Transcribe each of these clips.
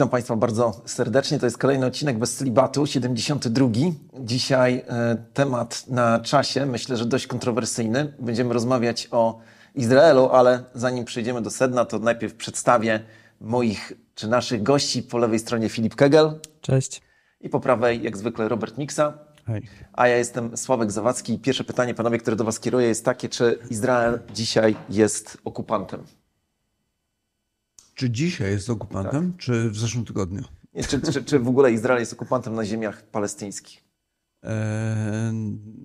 Witam Państwa bardzo serdecznie. To jest kolejny odcinek bez celibatu, 72. Dzisiaj e, temat na czasie, myślę, że dość kontrowersyjny. Będziemy rozmawiać o Izraelu, ale zanim przejdziemy do sedna, to najpierw przedstawię moich czy naszych gości. Po lewej stronie Filip Kegel. Cześć. I po prawej, jak zwykle, Robert Miksa. Hej. A ja jestem Sławek Zawadzki. Pierwsze pytanie, panowie, które do Was kieruję, jest takie, czy Izrael dzisiaj jest okupantem? Czy dzisiaj jest okupantem, czy w zeszłym tygodniu? Nie, czy, czy, czy w ogóle Izrael jest okupantem na ziemiach palestyńskich? E,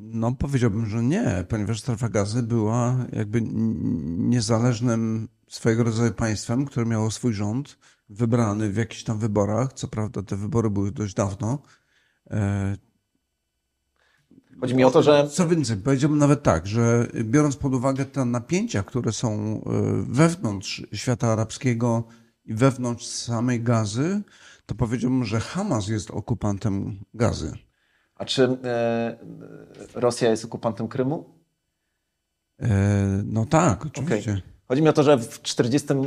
no, powiedziałbym, że nie, ponieważ strefa gazy była jakby niezależnym swojego rodzaju państwem, które miało swój rząd, wybrany w jakichś tam wyborach. Co prawda, te wybory były dość dawno. Chodzi mi o to, że. Co więcej, powiedziałbym nawet tak, że biorąc pod uwagę te napięcia, które są e, wewnątrz świata arabskiego i wewnątrz samej gazy, to powiedziałbym, że Hamas jest okupantem gazy. A czy e, Rosja jest okupantem Krymu? E, no tak, oczywiście. Okay. Chodzi mi o to, że w 40, e,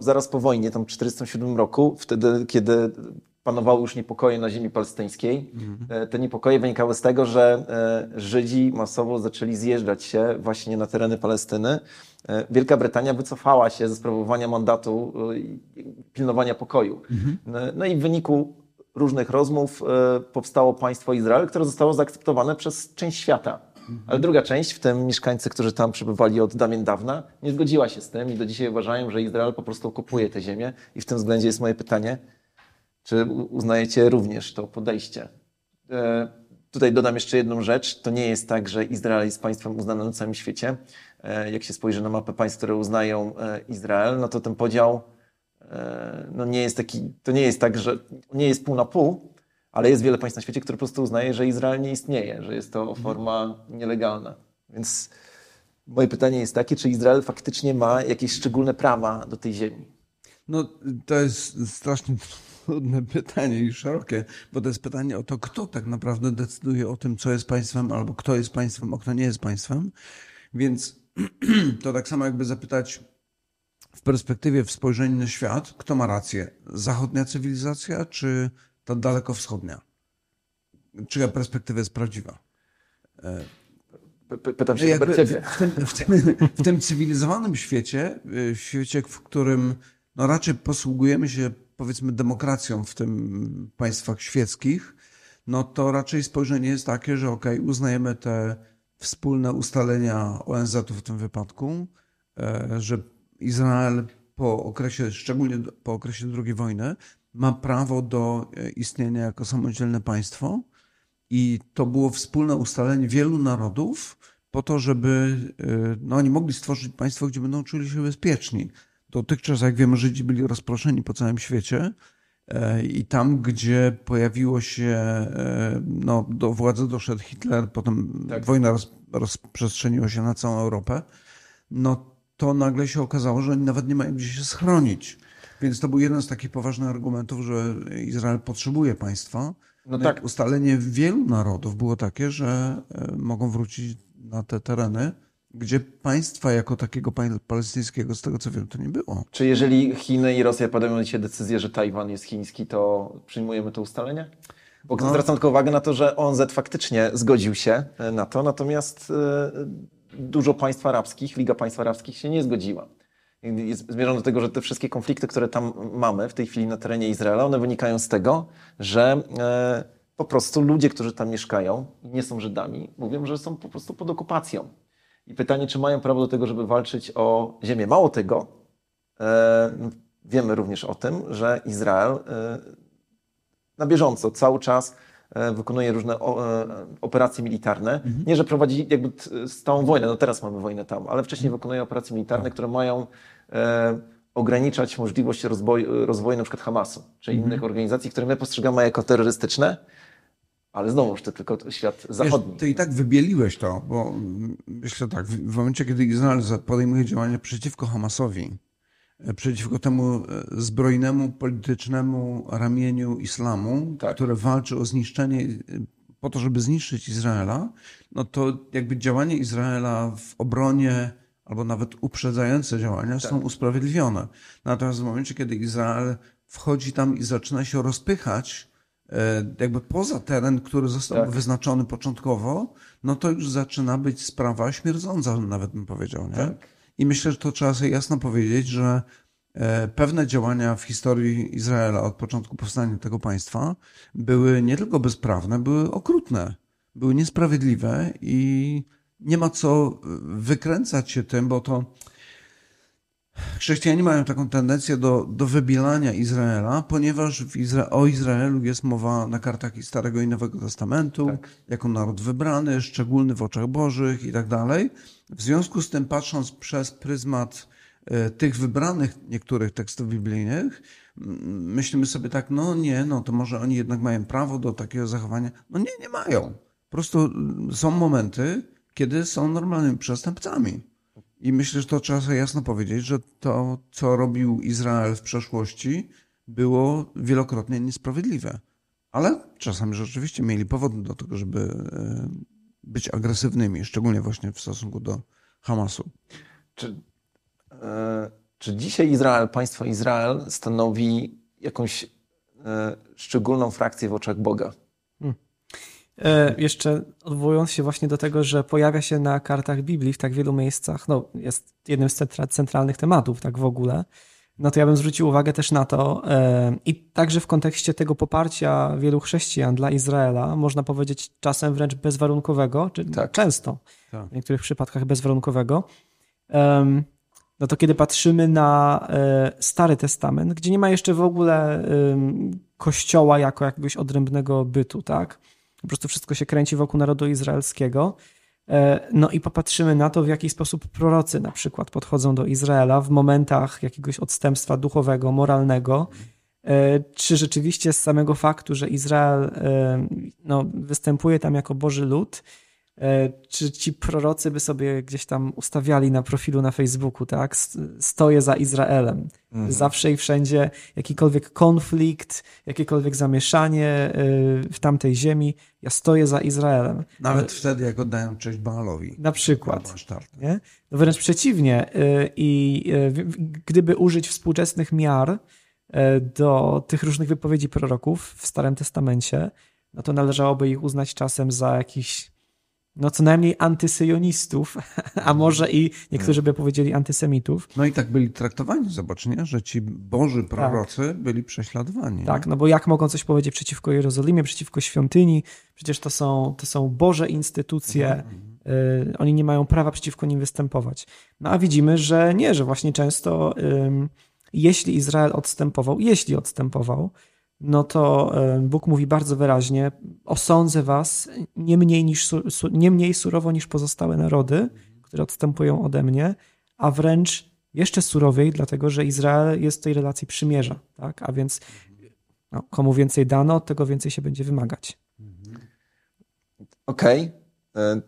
zaraz po wojnie, tam w 1947 roku, wtedy, kiedy panowały już niepokoje na ziemi palestyńskiej. Mhm. Te niepokoje wynikały z tego, że e, Żydzi masowo zaczęli zjeżdżać się właśnie na tereny Palestyny. E, Wielka Brytania wycofała się ze sprawowania mandatu pilnowania pokoju. Mhm. No i w wyniku różnych rozmów powstało państwo Izrael, które zostało zaakceptowane przez część świata. Mhm. Ale druga część, w tym mieszkańcy, którzy tam przebywali od dawien dawna, nie zgodziła się z tym i do dzisiaj uważają, że Izrael po prostu okupuje tę ziemię. I w tym względzie jest moje pytanie, czy uznajecie również to podejście? E, tutaj dodam jeszcze jedną rzecz. To nie jest tak, że Izrael jest państwem uznanym na całym świecie. E, jak się spojrzy na mapę państw, które uznają e, Izrael, no to ten podział no nie jest taki, to nie jest tak, że nie jest pół na pół, ale jest wiele państw na świecie, które po prostu uznaje, że Izrael nie istnieje, że jest to mhm. forma nielegalna. Więc moje pytanie jest takie, czy Izrael faktycznie ma jakieś szczególne prawa do tej ziemi? No, to jest strasznie trudne pytanie i szerokie, bo to jest pytanie o to, kto tak naprawdę decyduje o tym, co jest państwem, albo kto jest państwem, a kto nie jest państwem. Więc to tak samo jakby zapytać w perspektywie, w spojrzeniu na świat, kto ma rację? Zachodnia cywilizacja, czy ta dalekowschodnia? Czyja perspektywa jest prawdziwa? Pytam się jakby ciebie. W tym, w, tym, w tym cywilizowanym świecie, w świecie, w którym no raczej posługujemy się powiedzmy demokracją w tym państwach świeckich, no to raczej spojrzenie jest takie, że ok, uznajemy te wspólne ustalenia ONZ-u w tym wypadku, e, że Izrael po okresie, szczególnie po okresie II wojny, ma prawo do e, istnienia jako samodzielne państwo i to było wspólne ustalenie wielu narodów po to, żeby e, no, oni mogli stworzyć państwo, gdzie będą czuli się bezpieczni. Dotychczas, jak wiemy, Żydzi byli rozproszeni po całym świecie e, i tam, gdzie pojawiło się, e, no, do władzy doszedł Hitler, potem tak. wojna roz, rozprzestrzeniła się na całą Europę, no to nagle się okazało, że oni nawet nie mają gdzie się schronić. Więc to był jeden z takich poważnych argumentów, że Izrael potrzebuje państwa. No tak. Ustalenie wielu narodów było takie, że e, mogą wrócić na te tereny gdzie państwa jako takiego palestyńskiego, z tego co wiem, to nie było. Czy jeżeli Chiny i Rosja podejmą dzisiaj decyzję, że Tajwan jest chiński, to przyjmujemy to ustalenie? Bo no. zwracam tylko uwagę na to, że ONZ faktycznie zgodził się e, na to, natomiast e, dużo państw arabskich, Liga Państw Arabskich się nie zgodziła. Zmierzam do tego, że te wszystkie konflikty, które tam mamy w tej chwili na terenie Izraela, one wynikają z tego, że e, po prostu ludzie, którzy tam mieszkają i nie są Żydami, mówią, że są po prostu pod okupacją. I pytanie, czy mają prawo do tego, żeby walczyć o ziemię. Mało tego, e, wiemy również o tym, że Izrael e, na bieżąco cały czas e, wykonuje różne operacje militarne. Mhm. Nie, że prowadzi jakby stałą wojnę, no teraz mamy wojnę tam, ale wcześniej mhm. wykonuje operacje militarne, tak. które mają ograniczać możliwość rozwoju, rozwoju na przykład Hamasu, czy mhm. innych organizacji, które my postrzegamy jako terrorystyczne. Ale znowuż to tylko świat zachodni. Wiesz, ty i tak wybieliłeś to, bo myślę tak, w momencie, kiedy Izrael podejmuje działania przeciwko Hamasowi, e, przeciwko temu e, zbrojnemu, politycznemu ramieniu islamu, tak. które walczy o zniszczenie, e, po to, żeby zniszczyć Izraela, no to jakby działanie Izraela w obronie albo nawet uprzedzające działania tak. są usprawiedliwione. Natomiast w momencie, kiedy Izrael wchodzi tam i zaczyna się rozpychać jakby poza teren, który został tak. wyznaczony początkowo, no to już zaczyna być sprawa śmierdząca, nawet bym powiedział. Nie? Tak. I myślę, że to trzeba sobie jasno powiedzieć, że e, pewne działania w historii Izraela od początku powstania tego państwa były nie tylko bezprawne, były okrutne, były niesprawiedliwe i nie ma co wykręcać się tym, bo to Chrześcijanie mają taką tendencję do, do wybielania Izraela, ponieważ Izra o Izraelu jest mowa na kartach Starego i Nowego Testamentu, tak. jako naród wybrany, szczególny w oczach Bożych i tak dalej. W związku z tym, patrząc przez pryzmat e, tych wybranych niektórych tekstów biblijnych, myślimy sobie tak, no nie, no to może oni jednak mają prawo do takiego zachowania. No nie, nie mają. Po prostu są momenty, kiedy są normalnymi przestępcami. I myślę, że to trzeba sobie jasno powiedzieć, że to, co robił Izrael w przeszłości, było wielokrotnie niesprawiedliwe. Ale czasami rzeczywiście mieli powód do tego, żeby e, być agresywnymi, szczególnie właśnie w stosunku do Hamasu. Czy, e, czy dzisiaj Izrael, państwo Izrael stanowi jakąś e, szczególną frakcję w oczach Boga? E, jeszcze odwołując się właśnie do tego, że pojawia się na kartach Biblii w tak wielu miejscach, no jest jednym z centralnych tematów tak w ogóle, no to ja bym zwrócił uwagę też na to e, i także w kontekście tego poparcia wielu chrześcijan dla Izraela, można powiedzieć czasem wręcz bezwarunkowego, czy tak. często, tak. w niektórych przypadkach bezwarunkowego, no to kiedy patrzymy na e, Stary Testament, gdzie nie ma jeszcze w ogóle kościoła jako jakiegoś odrębnego bytu, tak? Po prostu wszystko się kręci wokół narodu izraelskiego. E, no i popatrzymy na to, w jaki sposób prorocy na przykład podchodzą do Izraela w momentach jakiegoś odstępstwa duchowego, moralnego. E, czy rzeczywiście z samego faktu, że Izrael e, no, występuje tam jako Boży lud, czy ci prorocy by sobie gdzieś tam ustawiali na profilu na Facebooku, tak? Stoję za Izraelem. Mhm. Zawsze i wszędzie jakikolwiek konflikt, jakiekolwiek zamieszanie e, w tamtej ziemi, ja stoję za Izraelem. Nawet e, wtedy, jak oddają cześć Baalowi. Na przykład. Nie? No wręcz przeciwnie. I gdyby użyć współczesnych miar do tych różnych wypowiedzi proroków w Starym Testamencie, no to należałoby ich uznać czasem za jakiś no co najmniej antysyjonistów, a może i niektórzy by powiedzieli antysemitów. No i tak byli traktowani, zobacz, nie? że ci boży tak. prorocy tak. byli prześladowani. Tak, no bo jak mogą coś powiedzieć przeciwko Jerozolimie, przeciwko świątyni? Przecież to są, to są boże instytucje, mhm. y, oni nie mają prawa przeciwko nim występować. No a widzimy, że nie, że właśnie często y, jeśli Izrael odstępował, jeśli odstępował, no to e, Bóg mówi bardzo wyraźnie: osądzę was nie mniej, niż, nie mniej surowo niż pozostałe narody, które odstępują ode mnie, a wręcz jeszcze surowiej, dlatego że Izrael jest w tej relacji przymierza. Tak? A więc no, komu więcej dano, tego więcej się będzie wymagać. Okej. Okay. E,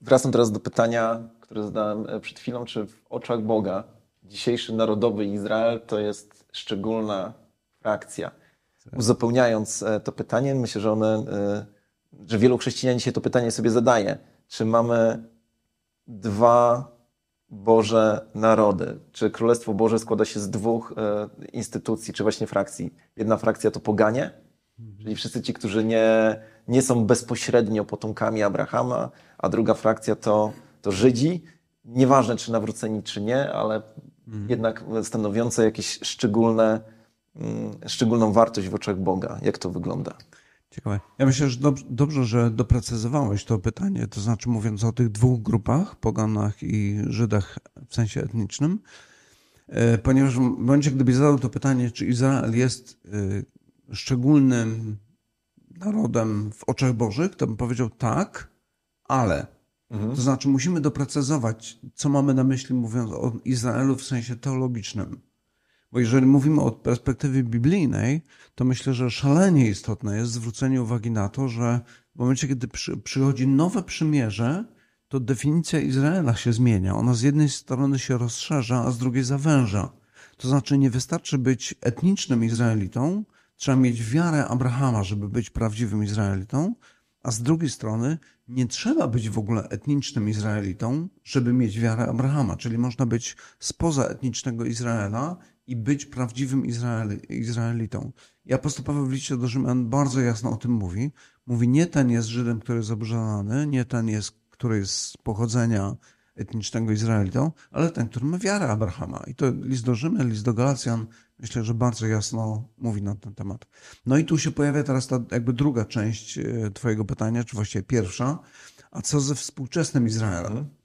wracam teraz do pytania, które zadałem e, przed chwilą. Czy w oczach Boga dzisiejszy narodowy Izrael to jest szczególna frakcja? Uzupełniając e, to pytanie, myślę, że one, e, że wielu chrześcijan dzisiaj to pytanie sobie zadaje. Czy mamy dwa Boże narody? Czy Królestwo Boże składa się z dwóch e, instytucji, czy właśnie frakcji? Jedna frakcja to poganie, czyli wszyscy ci, którzy nie, nie są bezpośrednio potomkami Abrahama, a druga frakcja to, to Żydzi, nieważne czy nawróceni, czy nie, ale mhm. jednak stanowiące jakieś szczególne szczególną wartość w oczach Boga. Jak to wygląda? Ciekawe. Ja myślę, że dobrze, że doprecyzowałeś to pytanie, to znaczy mówiąc o tych dwóch grupach, poganach i Żydach w sensie etnicznym, e, ponieważ w momencie, gdybyś zadał to pytanie, czy Izrael jest e, szczególnym narodem w oczach Bożych, to bym powiedział tak, ale. Mhm. To znaczy musimy doprecyzować, co mamy na myśli mówiąc o Izraelu w sensie teologicznym. Bo jeżeli mówimy od perspektywy biblijnej, to myślę, że szalenie istotne jest zwrócenie uwagi na to, że w momencie, kiedy przy, przychodzi nowe przymierze, to definicja Izraela się zmienia. Ona z jednej strony się rozszerza, a z drugiej zawęża. To znaczy, nie wystarczy być etnicznym Izraelitą, trzeba mieć wiarę Abrahama, żeby być prawdziwym Izraelitą, a z drugiej strony nie trzeba być w ogóle etnicznym Izraelitą, żeby mieć wiarę Abrahama. Czyli można być spoza etnicznego Izraela i być prawdziwym Izraeli, Izraelitą. I apostoł Paweł w liście do Rzymian bardzo jasno o tym mówi. Mówi, nie ten jest Żydem, który jest obrzezany, nie ten jest, który jest z pochodzenia etnicznego Izraelitą, ale ten, który ma wiarę Abrahama. I to list do Rzymian, list do Galacjan, myślę, że bardzo jasno mówi na ten temat. No i tu się pojawia teraz ta jakby druga część e, twojego pytania, czy właściwie pierwsza, a co ze współczesnym Izraelem?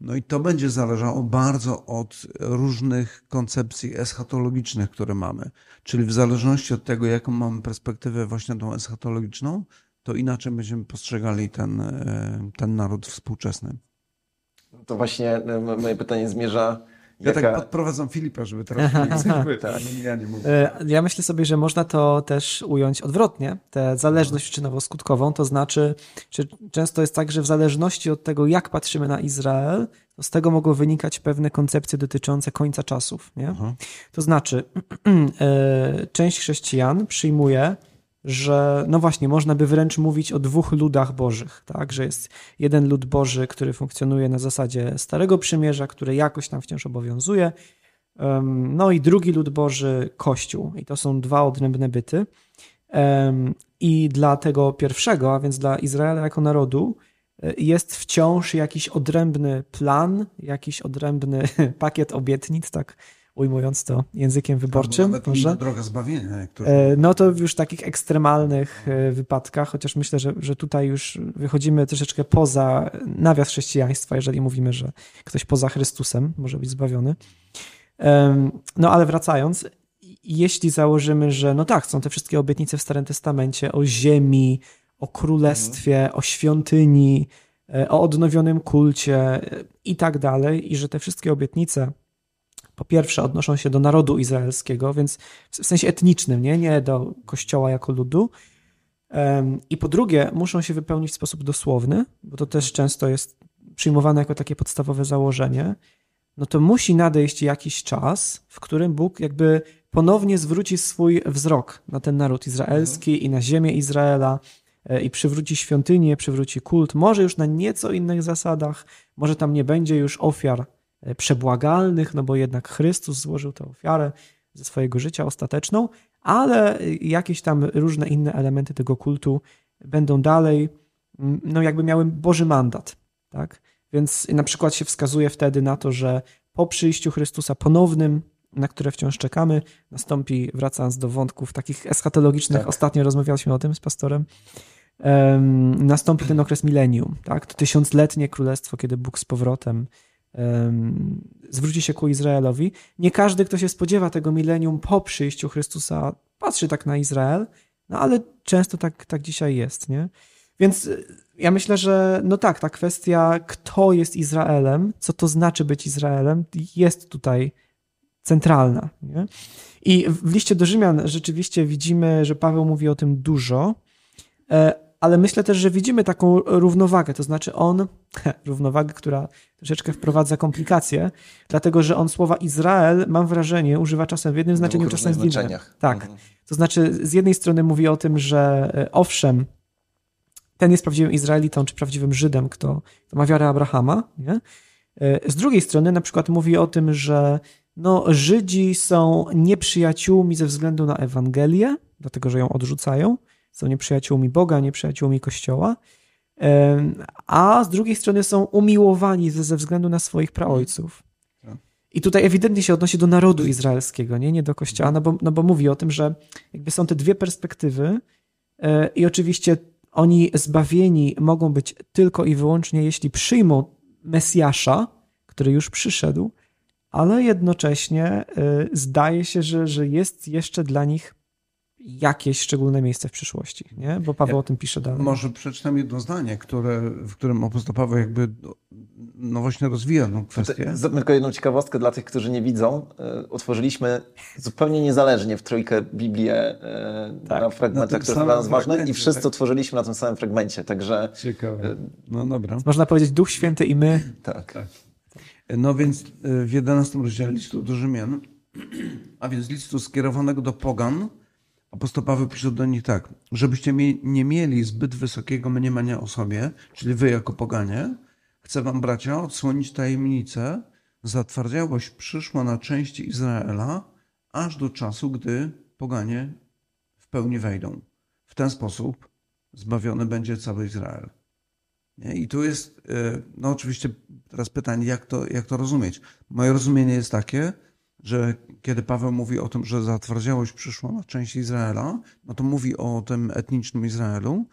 No i to będzie zależało bardzo od różnych koncepcji eschatologicznych, które mamy. Czyli w zależności od tego, jaką mamy perspektywę właśnie tą eschatologiczną, to inaczej będziemy postrzegali ten, e, ten naród współczesny. To właśnie e, moje pytanie zmierza. Ja tak podprowadzam Filipa, żeby teraz tak. ja nie mówię. Ja myślę sobie, że można to też ująć odwrotnie, tę zależność czynowo-skutkową, to znaczy, że często jest tak, że w zależności od tego, jak patrzymy na Izrael, to z tego mogą wynikać pewne koncepcje dotyczące końca czasów. Nie? To znaczy, e, część chrześcijan przyjmuje, że no właśnie, można by wręcz mówić o dwóch ludach bożych, tak? Że jest jeden lud boży, który funkcjonuje na zasadzie Starego Przymierza, który jakoś tam wciąż obowiązuje, no i drugi lud boży, Kościół. I to są dwa odrębne byty. I dla tego pierwszego, a więc dla Izraela jako narodu, e, jest wciąż jakiś odrębny plan, jakiś odrębny pakiet obietnic, tak ujmując to językiem wyborczym. Nawet może. droga zbawienia. E, no to już w takich ekstremalnych e, wypadkach, chociaż myślę, że, że tutaj już wychodzimy troszeczkę poza nawias chrześcijaństwa, jeżeli mówimy, że ktoś poza Chrystusem może być zbawiony. No ale wracając, jeśli założymy, że no tak, są te wszystkie obietnice w Starym Testamencie o ziemi, o królestwie, mhm. o świątyni, e, o odnowionym kulcie i tak dalej, i że te wszystkie obietnice po pierwsze odnoszą się do narodu izraelskiego, więc w sensie etnicznym, nie, nie do kościoła jako ludu. I po drugie, muszą się wypełnić w sposób dosłowny, bo to też często jest przyjmowane jako takie podstawowe założenie. No to musi nadejść jakiś czas, w którym Bóg jakby ponownie zwróci swój wzrok na ten naród izraelski i na ziemię Izraela e, i przywróci świątynię, przywróci kult, może już na nieco innych zasadach, może tam nie będzie już ofiar przebłagalnych, no bo jednak Chrystus złożył tę ofiarę ze swojego życia ostateczną, ale jakieś tam różne inne elementy tego kultu będą dalej, mm, no jakby miały Boży mandat, tak? Więc na przykład się wskazuje wtedy na to, że po przyjściu Chrystusa ponownym, na które wciąż czekamy, nastąpi, wracając do wątków takich eschatologicznych, tak. ostatnio rozmawialiśmy o tym z pastorem, um, nastąpi ten okres milenium, tak? To tysiącletnie królestwo, kiedy Bóg z powrotem zwróci się ku Izraelowi. Nie każdy, kto się spodziewa tego milenium po przyjściu Chrystusa, patrzy tak na Izrael, no ale często tak, tak dzisiaj jest, nie? Więc y, ja myślę, że no tak, ta kwestia, kto jest Izraelem, co to znaczy być Izraelem, jest tutaj centralna. Nie? I w liście do Rzymian rzeczywiście widzimy, że Paweł mówi o tym dużo, e, ale myślę też, że widzimy taką równowagę, to znaczy on, równowagę, która troszeczkę wprowadza komplikacje, dlatego że on słowa Izrael, mam wrażenie, używa czasem w jednym znaczeniu, czasem w innym. Tak. Mhm. To znaczy, z jednej strony mówi o tym, że e, owszem, ten jest prawdziwym Izraelitą, czy prawdziwym Żydem, kto, kto ma wiarę Abrahama, nie? E, z drugiej strony na przykład mówi o tym, że no, Żydzi są nieprzyjaciółmi ze względu na Ewangelię, dlatego że ją odrzucają, są nieprzyjaciółmi Boga, nieprzyjaciółmi Kościoła, a z drugiej strony są umiłowani ze, ze względu na swoich praojców. Tak. I tutaj ewidentnie się odnosi do narodu izraelskiego, nie, nie do Kościoła, no bo, no bo mówi o tym, że jakby są te dwie perspektywy e, i oczywiście oni zbawieni mogą być tylko i wyłącznie, jeśli przyjmą Mesjasza, który już przyszedł, ale jednocześnie e, zdaje się, że, że jest jeszcze dla nich jakieś szczególne miejsce w przyszłości, nie? Bo Paweł ja, o tym pisze dalej. Może przeczytam jedno zdanie, które, w którym apostoł Paweł jakby no właśnie rozwija tę kwestię. Tylko jedną ciekawostkę dla tych, którzy nie widzą. E, otworzyliśmy zupełnie niezależnie w trójkę Biblię e, tak, na fragmentach, które są dla nas ważne i wszyscy tak. otworzyliśmy na tym samym fragmencie, także... Ciekawe. E, no dobra. Można powiedzieć Duch Święty i my. Tak. tak. No więc w 11 rozdziale listu do Rzymian, a więc listu skierowanego do pogan, Apostoł Paweł pisze do nich tak, żebyście nie mieli zbyt wysokiego mniemania o sobie, czyli wy jako poganie, chcę wam, bracia, odsłonić tajemnicę. Zatwardziałość przyszła na części Izraela, aż do czasu, gdy poganie w pełni wejdą. W ten sposób zbawiony będzie cały Izrael. Nie? I tu jest, e, no oczywiście teraz pytanie, jak to, jak to rozumieć? Moje rozumienie jest takie, że kiedy Paweł mówi o tym, że zatwardziałość przyszła na część Izraela, no to mówi o tym etnicznym Izraelu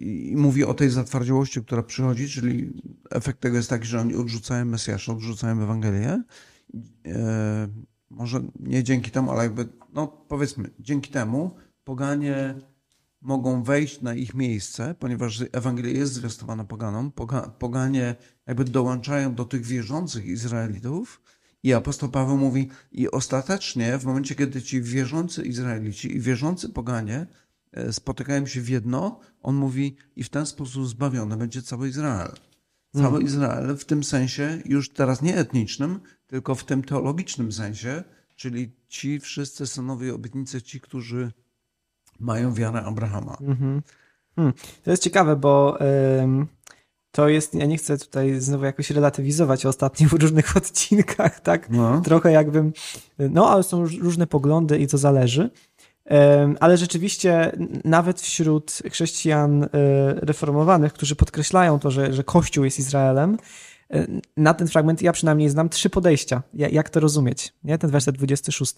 i mówi o tej zatwardziałości, która przychodzi, czyli efekt tego jest taki, że oni odrzucają Mesjasza, odrzucają Ewangelię. E, może nie dzięki temu, ale jakby, no powiedzmy, dzięki temu poganie mogą wejść na ich miejsce, ponieważ Ewangelia jest zwiastowana poganom. Poganie jakby dołączają do tych wierzących Izraelitów i apostoł Paweł mówi, i ostatecznie w momencie, kiedy ci wierzący Izraelici i wierzący poganie e, spotykają się w jedno, on mówi, i w ten sposób zbawiony będzie cały Izrael. Cały hmm. Izrael w tym sensie, już teraz nie etnicznym, tylko w tym teologicznym sensie, czyli ci wszyscy synowie obietnicy, ci, którzy mają wiarę Abrahama. Mhm. Hmm. To jest ciekawe, bo ym, to jest, ja nie chcę tutaj znowu jakoś relatywizować ostatnio w różnych odcinkach, tak? No. Trochę jakbym, no ale są różne poglądy i to zależy. Ale rzeczywiście nawet wśród chrześcijan e, reformowanych, którzy podkreślają to, że, że Kościół jest Izraelem, e, na ten fragment ja przynajmniej znam trzy podejścia, jak to rozumieć. Nie? Ten werset 26.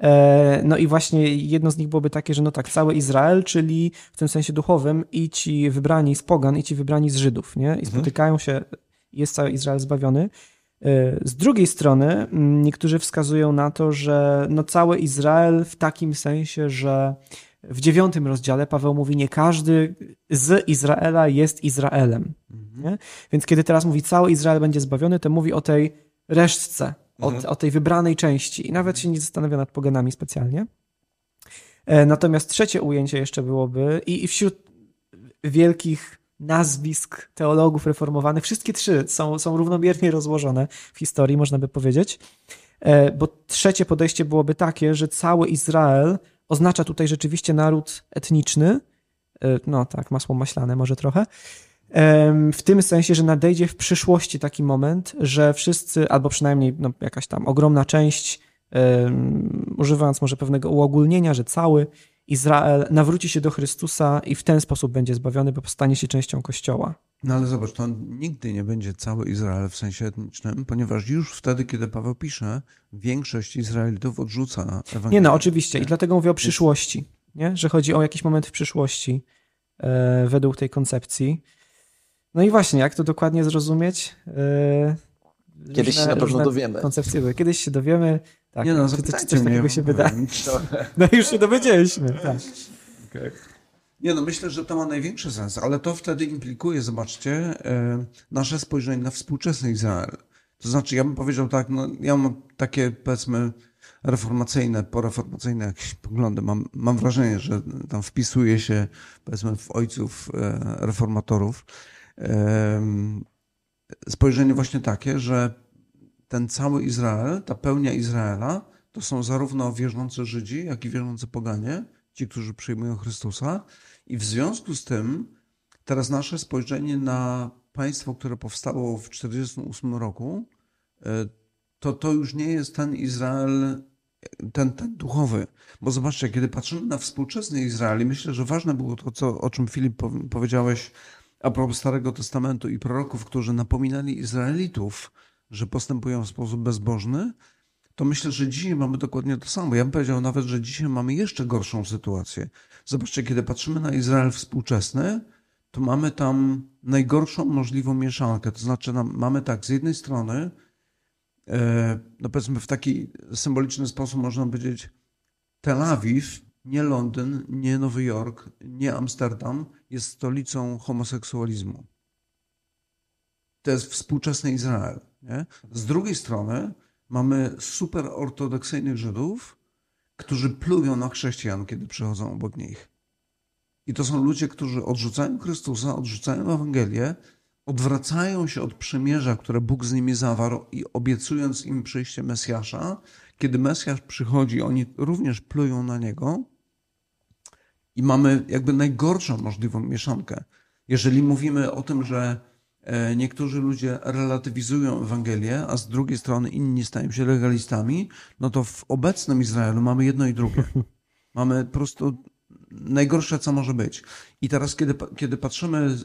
E, no i właśnie jedno z nich byłoby takie, że no tak, cały Izrael, czyli w tym sensie duchowym i ci wybrani z pogan, i ci wybrani z Żydów, nie? I mhm. spotykają się, jest cały Izrael zbawiony. E, z drugiej strony niektórzy wskazują na to, że no cały Izrael w takim sensie, że w dziewiątym rozdziale Paweł mówi, nie każdy z Izraela jest Izraelem. Mhm. Więc kiedy teraz mówi, cały Izrael będzie zbawiony, to mówi o tej resztce, mhm. o, o, tej wybranej części i nawet się nie zastanawia nad poganami specjalnie. E, natomiast trzecie ujęcie jeszcze byłoby i, i wśród wielkich nazwisk teologów reformowanych, wszystkie trzy są, są równomiernie rozłożone w historii, można by powiedzieć. E, bo trzecie podejście byłoby takie, że cały Izrael oznacza tutaj rzeczywiście naród etniczny, e, no tak, masło maślane może trochę, w tym sensie, że nadejdzie w przyszłości taki moment, że wszyscy, albo przynajmniej no, jakaś tam ogromna część, używając może pewnego uogólnienia, że cały Izrael nawróci się do Chrystusa i w ten sposób będzie zbawiony, bo stanie się częścią Kościoła. No ale zobacz, to nigdy nie będzie cały Izrael w sensie etnicznym, ponieważ już wtedy, kiedy Paweł pisze, większość Izraelitów odrzuca Ewangelię. Nie no, oczywiście i dlatego mówię o przyszłości, nie? że chodzi o jakiś moment w przyszłości e, według tej koncepcji. No i właśnie, jak to dokładnie zrozumieć? Yy, Kiedyś różne, się na pewno dowiemy. Koncepcje. Kiedyś się dowiemy. Tak, nie no, czy, czy coś takiego się wyda. No już się dowiedzieliśmy. Tak. Okay. Nie no, myślę, że to ma największy sens, ale to wtedy implikuje, zobaczcie, e, nasze spojrzenie na współczesny Izrael. To znaczy, ja bym powiedział tak, no, ja mam takie, powiedzmy, reformacyjne, poreformacyjne jakieś poglądy. Mam, mam wrażenie, że tam wpisuje się, powiedzmy, w ojców e, reformatorów spojrzenie właśnie takie, że ten cały Izrael, ta pełnia Izraela, to są zarówno wierzący Żydzi, jak i wierzący poganie, ci, którzy przyjmują Chrystusa. I w związku z tym teraz nasze spojrzenie na państwo, które powstało w 1948 roku, e, to to już nie jest ten Izrael, ten, ten duchowy. Bo zobaczcie, kiedy patrzymy na współczesny Izrael, i myślę, że ważne było to, co, o czym Filip powiedziałeś a propos Starego Testamentu i proroków, którzy napominali Izraelitów, że postępują w sposób bezbożny, to myślę, że dzisiaj mamy dokładnie to samo. Ja bym powiedział nawet, że dzisiaj mamy jeszcze gorszą sytuację. Zobaczcie, kiedy patrzymy na Izrael współczesny, to mamy tam najgorszą możliwą mieszankę. To znaczy, mamy tak, z jednej strony, e, no powiedzmy w taki symboliczny sposób można powiedzieć, Tel Awiw nie Londyn, nie Nowy Jork, nie Amsterdam jest stolicą homoseksualizmu. To jest współczesny Izrael. Nie? Z drugiej strony mamy super ortodoksyjnych Żydów, którzy plują na chrześcijan, kiedy przychodzą obok nich. I to są ludzie, którzy odrzucają Chrystusa, odrzucają Ewangelię, odwracają się od przymierza, które Bóg z nimi zawarł i obiecując im przyjście Mesjasza, kiedy Mesjasz przychodzi, oni również plują na Niego i mamy jakby najgorszą możliwą mieszankę. Jeżeli mówimy o tym, że e, niektórzy ludzie relatywizują Ewangelię, a z drugiej strony inni stają się legalistami, no to w obecnym Izraelu mamy jedno i drugie. Mamy po prostu najgorsze, co może być. I teraz, kiedy, kiedy patrzymy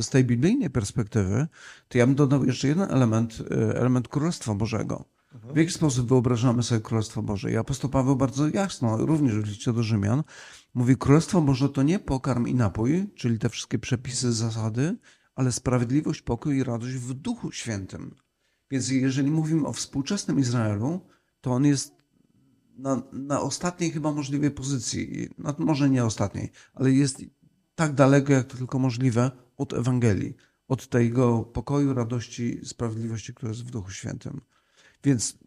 z tej biblijnej perspektywy, to ja bym dodał jeszcze jeden element, e, element Królestwa Bożego. W jaki sposób wyobrażamy sobie Królestwo Boże? I apostoł Paweł bardzo jasno, również w liście do Rzymian, mówi, Królestwo Boże to nie pokarm i napój, czyli te wszystkie przepisy, zasady, ale sprawiedliwość, pokój i radość w Duchu Świętym. Więc jeżeli mówimy o współczesnym Izraelu, to on jest na, na ostatniej chyba możliwej pozycji, no, może nie ostatniej, ale jest tak daleko, jak to tylko możliwe od Ewangelii, od tego pokoju, radości, sprawiedliwości, która jest w Duchu Świętym. Więc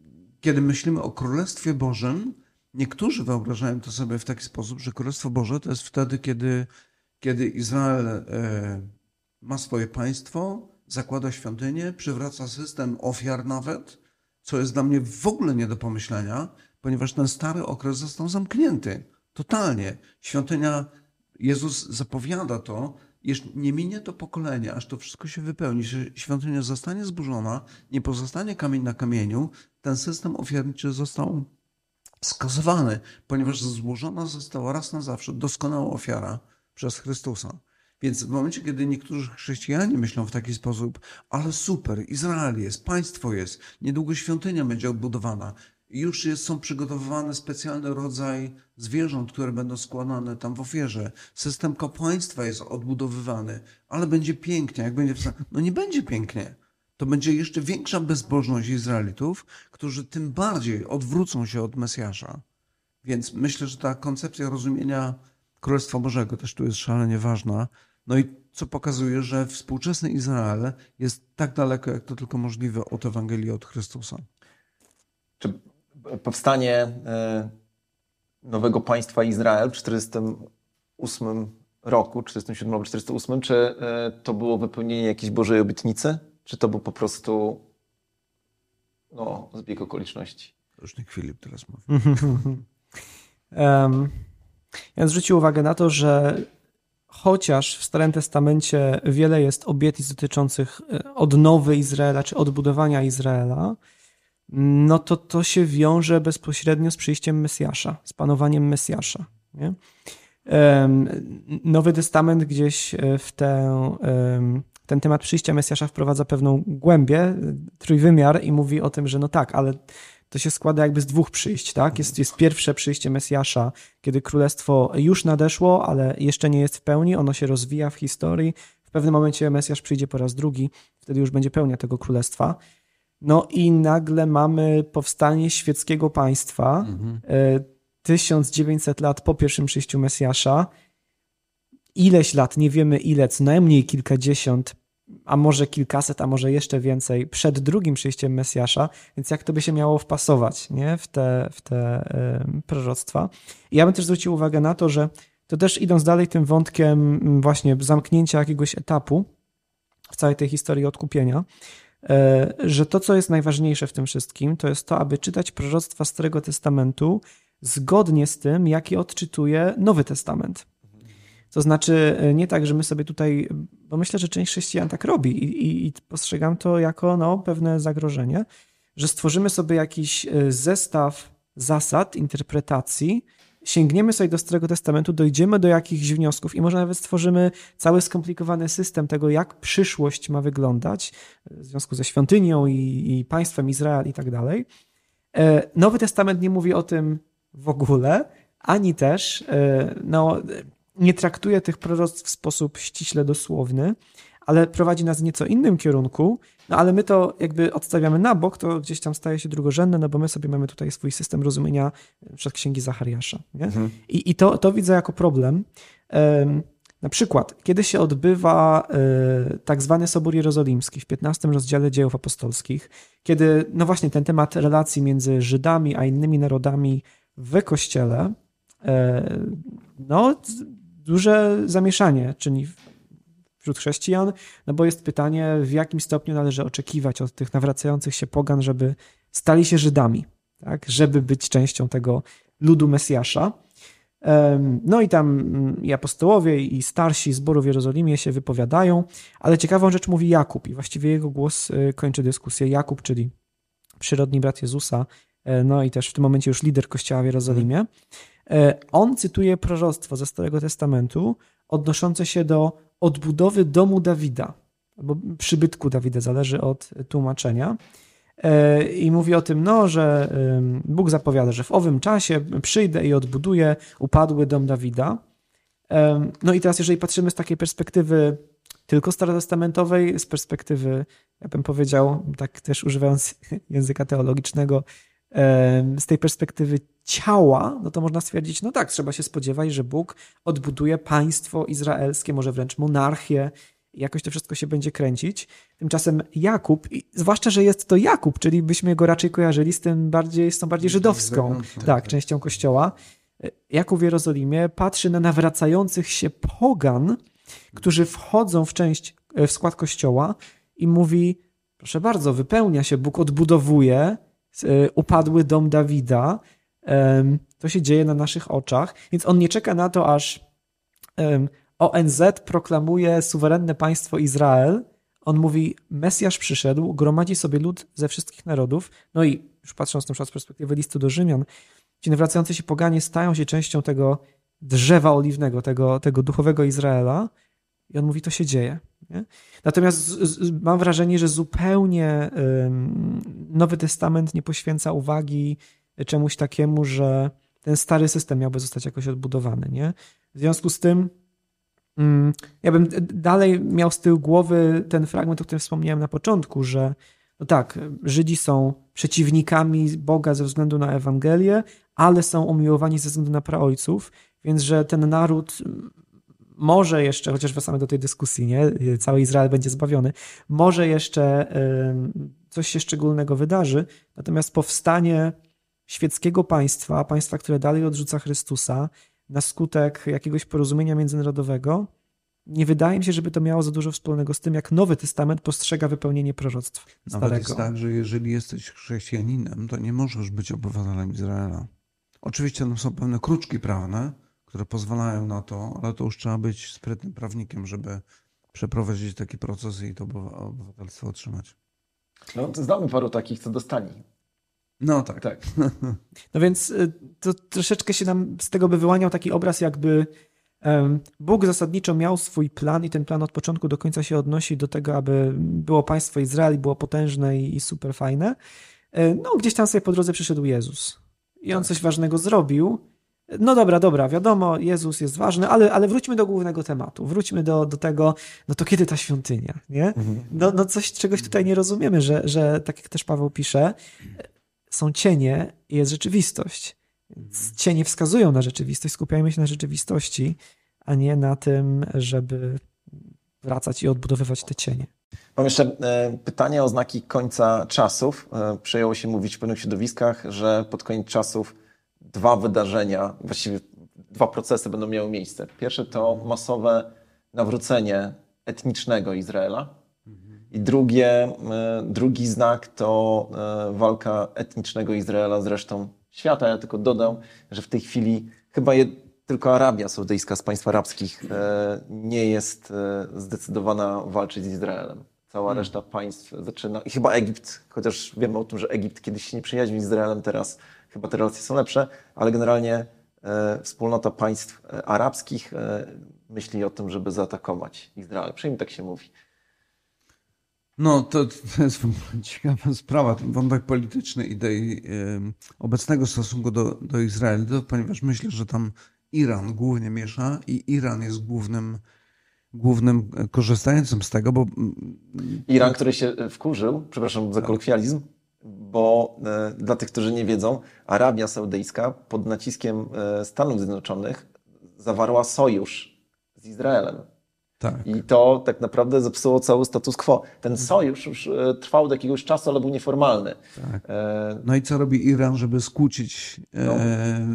kiedy myślimy o Królestwie Bożym, niektórzy wyobrażają to sobie w taki sposób, że Królestwo Boże to jest wtedy, kiedy, kiedy Izrael e, ma swoje państwo, zakłada świątynię, przywraca system ofiar nawet, co jest dla mnie w ogóle nie do pomyślenia, ponieważ ten stary okres został zamknięty. Totalnie. Świątynia, Jezus zapowiada to, jeszcze nie minie to pokolenie, aż to wszystko się wypełni, świątynia zostanie zburzona, nie pozostanie kamień na kamieniu, ten system ofiarniczy został skazowany, ponieważ złożona została raz na zawsze doskonała ofiara przez Chrystusa. Więc w momencie, kiedy niektórzy chrześcijanie myślą w taki sposób, ale super, Izrael jest, państwo jest, niedługo świątynia będzie odbudowana, już jest, są przygotowywane specjalny rodzaj zwierząt, które będą składane tam w ofierze. System kapłaństwa jest odbudowywany, ale będzie pięknie, jak będzie. No nie będzie pięknie. To będzie jeszcze większa bezbożność Izraelitów, którzy tym bardziej odwrócą się od Mesjasza. Więc myślę, że ta koncepcja rozumienia Królestwa Bożego też tu jest szalenie ważna. No i co pokazuje, że współczesny Izrael jest tak daleko, jak to tylko możliwe od Ewangelii od Chrystusa. Czy powstanie e, nowego państwa Izrael w 1948 roku, 47 albo 48, czy e, to było wypełnienie jakiejś Bożej obietnicy, czy to był po prostu no, zbieg okoliczności? Już nie Filip teraz mówi. um, ja zwrócił uwagę na to, że chociaż w Starym Testamencie wiele jest obietnic dotyczących e, odnowy Izraela, czy odbudowania Izraela, no to to się wiąże bezpośrednio z przyjściem Mesjasza, z panowaniem Mesjasza. Nie? Nowy Testament gdzieś e, w tę, ten temat przyjścia Mesjasza wprowadza pewną głębię, trójwymiar i mówi o tym, że no tak, ale to się składa jakby z dwóch przyjść, tak? Jest, jest pierwsze przyjście Mesjasza, kiedy królestwo już nadeszło, ale jeszcze nie jest w pełni, ono się rozwija w historii. W pewnym momencie Mesjasz przyjdzie po raz drugi, wtedy już będzie pełnia tego królestwa. No i nagle mamy powstanie świeckiego państwa, mhm. 1900 lat po pierwszym przyjściu Mesjasza. Ileś lat, nie wiemy ile, co najmniej kilkadziesiąt, a może kilkaset, a może jeszcze więcej przed drugim przyjściem Mesjasza, więc jak to by się miało wpasować nie? w te, w te proroctwa. I ja bym też zwrócił uwagę na to, że to też idąc dalej tym wątkiem właśnie zamknięcia jakiegoś etapu w całej tej historii odkupienia, E, że to, co jest najważniejsze w tym wszystkim, to jest to, aby czytać proroctwa Starego Testamentu zgodnie z tym, jakie odczytuje Nowy Testament. To znaczy, e, nie tak, że my sobie tutaj, bo myślę, że część chrześcijan tak robi i, i, i postrzegam to jako no, pewne zagrożenie, że stworzymy sobie jakiś e, zestaw zasad, interpretacji, sięgniemy sobie do Starego Testamentu, dojdziemy do jakichś wniosków i może nawet stworzymy cały skomplikowany system tego, jak przyszłość ma wyglądać w związku ze świątynią i, i państwem Izrael i tak dalej. E, Nowy Testament nie mówi o tym w ogóle, ani też e, no, nie traktuje tych proroctw w sposób ściśle dosłowny, ale prowadzi nas w nieco innym kierunku, no ale my to jakby odstawiamy na bok, to gdzieś tam staje się drugorzędne, no bo my sobie mamy tutaj swój system rozumienia przez księgi Zachariasza. Mhm. I, I to, to widzę jako problem. Na przykład, kiedy się odbywa e, tak zwany Sobór Jerozolimski w 15 rozdziale dziejów apostolskich, kiedy, no właśnie, ten temat relacji między Żydami a innymi narodami w kościele, e, no, duże zamieszanie czyni wśród chrześcijan, no bo jest pytanie, w jakim stopniu należy oczekiwać od tych nawracających się pogan, żeby stali się Żydami, tak? żeby być częścią tego ludu Mesjasza. No i tam mm, i apostołowie, i starsi zboru w Jerozolimie się wypowiadają, ale ciekawą rzecz mówi Jakub i właściwie jego głos y, kończy dyskusję. Jakub, czyli przyrodni brat Jezusa, e, no i też w tym momencie już lider kościoła w Jerozolimie, e, on cytuje proroctwo ze Starego Testamentu odnoszące się do odbudowy domu Dawida, albo przybytku Dawida, zależy od tłumaczenia. E, I mówi o tym, no, że Bóg zapowiada, że w owym czasie przyjdę i odbuduję upadły dom Dawida. No i teraz, jeżeli patrzymy z takiej perspektywy tylko starotestamentowej, z perspektywy, ja bym powiedział, tak też używając języka teologicznego, z tej perspektywy ciała, no to można stwierdzić, no tak, trzeba się spodziewać, że Bóg odbuduje państwo izraelskie, może wręcz monarchię, jakoś to wszystko się będzie kręcić. Tymczasem Jakub, zwłaszcza, że jest to Jakub, czyli byśmy go raczej kojarzyli z tym bardziej, z tą bardziej żydowską tak, tak, częścią kościoła. Jakub w Jerozolimie patrzy na nawracających się pogan, którzy wchodzą w część, w skład kościoła i mówi, proszę bardzo, wypełnia się, Bóg odbudowuje e, upadły dom Dawida, to się dzieje na naszych oczach, więc on nie czeka na to, aż ONZ proklamuje suwerenne państwo Izrael. On mówi, Mesjasz przyszedł, gromadzi sobie lud ze wszystkich narodów. No i już patrząc na przykład z perspektywy listu do Rzymian, ci nawracający się poganie stają się częścią tego drzewa oliwnego, tego, tego duchowego Izraela. I on mówi, to się dzieje. Nie? Natomiast z, z, mam wrażenie, że zupełnie ym, Nowy Testament nie poświęca uwagi czemuś takiemu, że ten stary system miałby zostać jakoś odbudowany. Nie? W związku z tym Mm, ja bym dalej miał z tyłu głowy ten fragment, o którym wspomniałem na początku, że no tak, Żydzi są przeciwnikami Boga ze względu na Ewangelię, ale są umiłowani ze względu na praojców, więc że ten naród może jeszcze, chociaż wracamy do tej dyskusji, nie? Cały Izrael będzie zbawiony, może jeszcze coś się szczególnego wydarzy, natomiast powstanie świeckiego państwa, państwa, które dalej odrzuca Chrystusa, na skutek jakiegoś porozumienia międzynarodowego, nie wydaje mi się, żeby to miało za dużo wspólnego z tym, jak Nowy Testament postrzega wypełnienie proroctw starego. Nawet jest tak, że jeżeli jesteś chrześcijaninem, to nie możesz być obywatelem Izraela. Oczywiście tam są pewne kruczki prawne, które pozwalają na to, ale to już trzeba być sprytnym prawnikiem, żeby przeprowadzić taki proces i to obywatelstwo otrzymać. No, znamy paru takich, co dostali. No tak. tak. No więc y, to troszeczkę się nam z tego by wyłaniał taki obraz, jakby Bóg zasadniczo miał swój plan i ten plan od początku do końca się odnosi do tego, aby było państwo Izraeli, było potężne i super fajne. E, no, gdzieś tam sobie po drodze przyszedł Jezus i on tak. coś ważnego zrobił. No dobra, dobra, wiadomo, Jezus jest ważny, ale, ale wróćmy do głównego tematu. Wróćmy do, do tego, no to kiedy ta świątynia, nie? Mhm. No, no coś, czegoś tutaj nie rozumiemy, że, że tak jak też Paweł pisze, są cienie i jest rzeczywistość. cienie wskazują na rzeczywistość, skupiajmy się na rzeczywistości, a nie na tym, żeby wracać i odbudowywać te cienie. Mam jeszcze e, pytanie o znaki końca czasów. E, przejęło się mówić w pewnych środowiskach, że pod koniec czasów dwa wydarzenia, właściwie dwa procesy będą miały miejsce. Pierwsze to masowe nawrócenie etnicznego Izraela, i drugie, e, drugi znak to e, walka etnicznego Izraela z resztą świata. Ja tylko dodam, że w tej chwili chyba je, tylko Arabia Saudyjska z państw arabskich e, nie jest zdecydowana walczyć z Izraelem. Cała hmm. reszta państw zaczyna, i chyba Egipt, chociaż wiemy o tym, że Egipt kiedyś się nie przyjaźnił z Izraelem, teraz chyba te relacje są lepsze, ale generalnie wspólnota państw arabskich myśli o tym, żeby zaatakować Izrael. Przynajmniej tak się mówi. No, to, to jest ciekawa sprawa, ten wątek polityczny i tej y, obecnego stosunku do, do Izraela, ponieważ myślę, że tam Iran głównie miesza i Iran jest głównym, głównym korzystającym z tego, bo... Iran, który się wkurzył, przepraszam za kolokwializm, bo e, dla tych, którzy nie wiedzą, Arabia Saudyjska pod naciskiem e, Stanów Zjednoczonych zawarła sojusz z Izraelem. Tak. I to tak naprawdę zepsuło cały status quo. Ten sojusz już e, trwał do jakiegoś czasu, ale był nieformalny. Tak. No i co robi Iran, żeby skłócić no.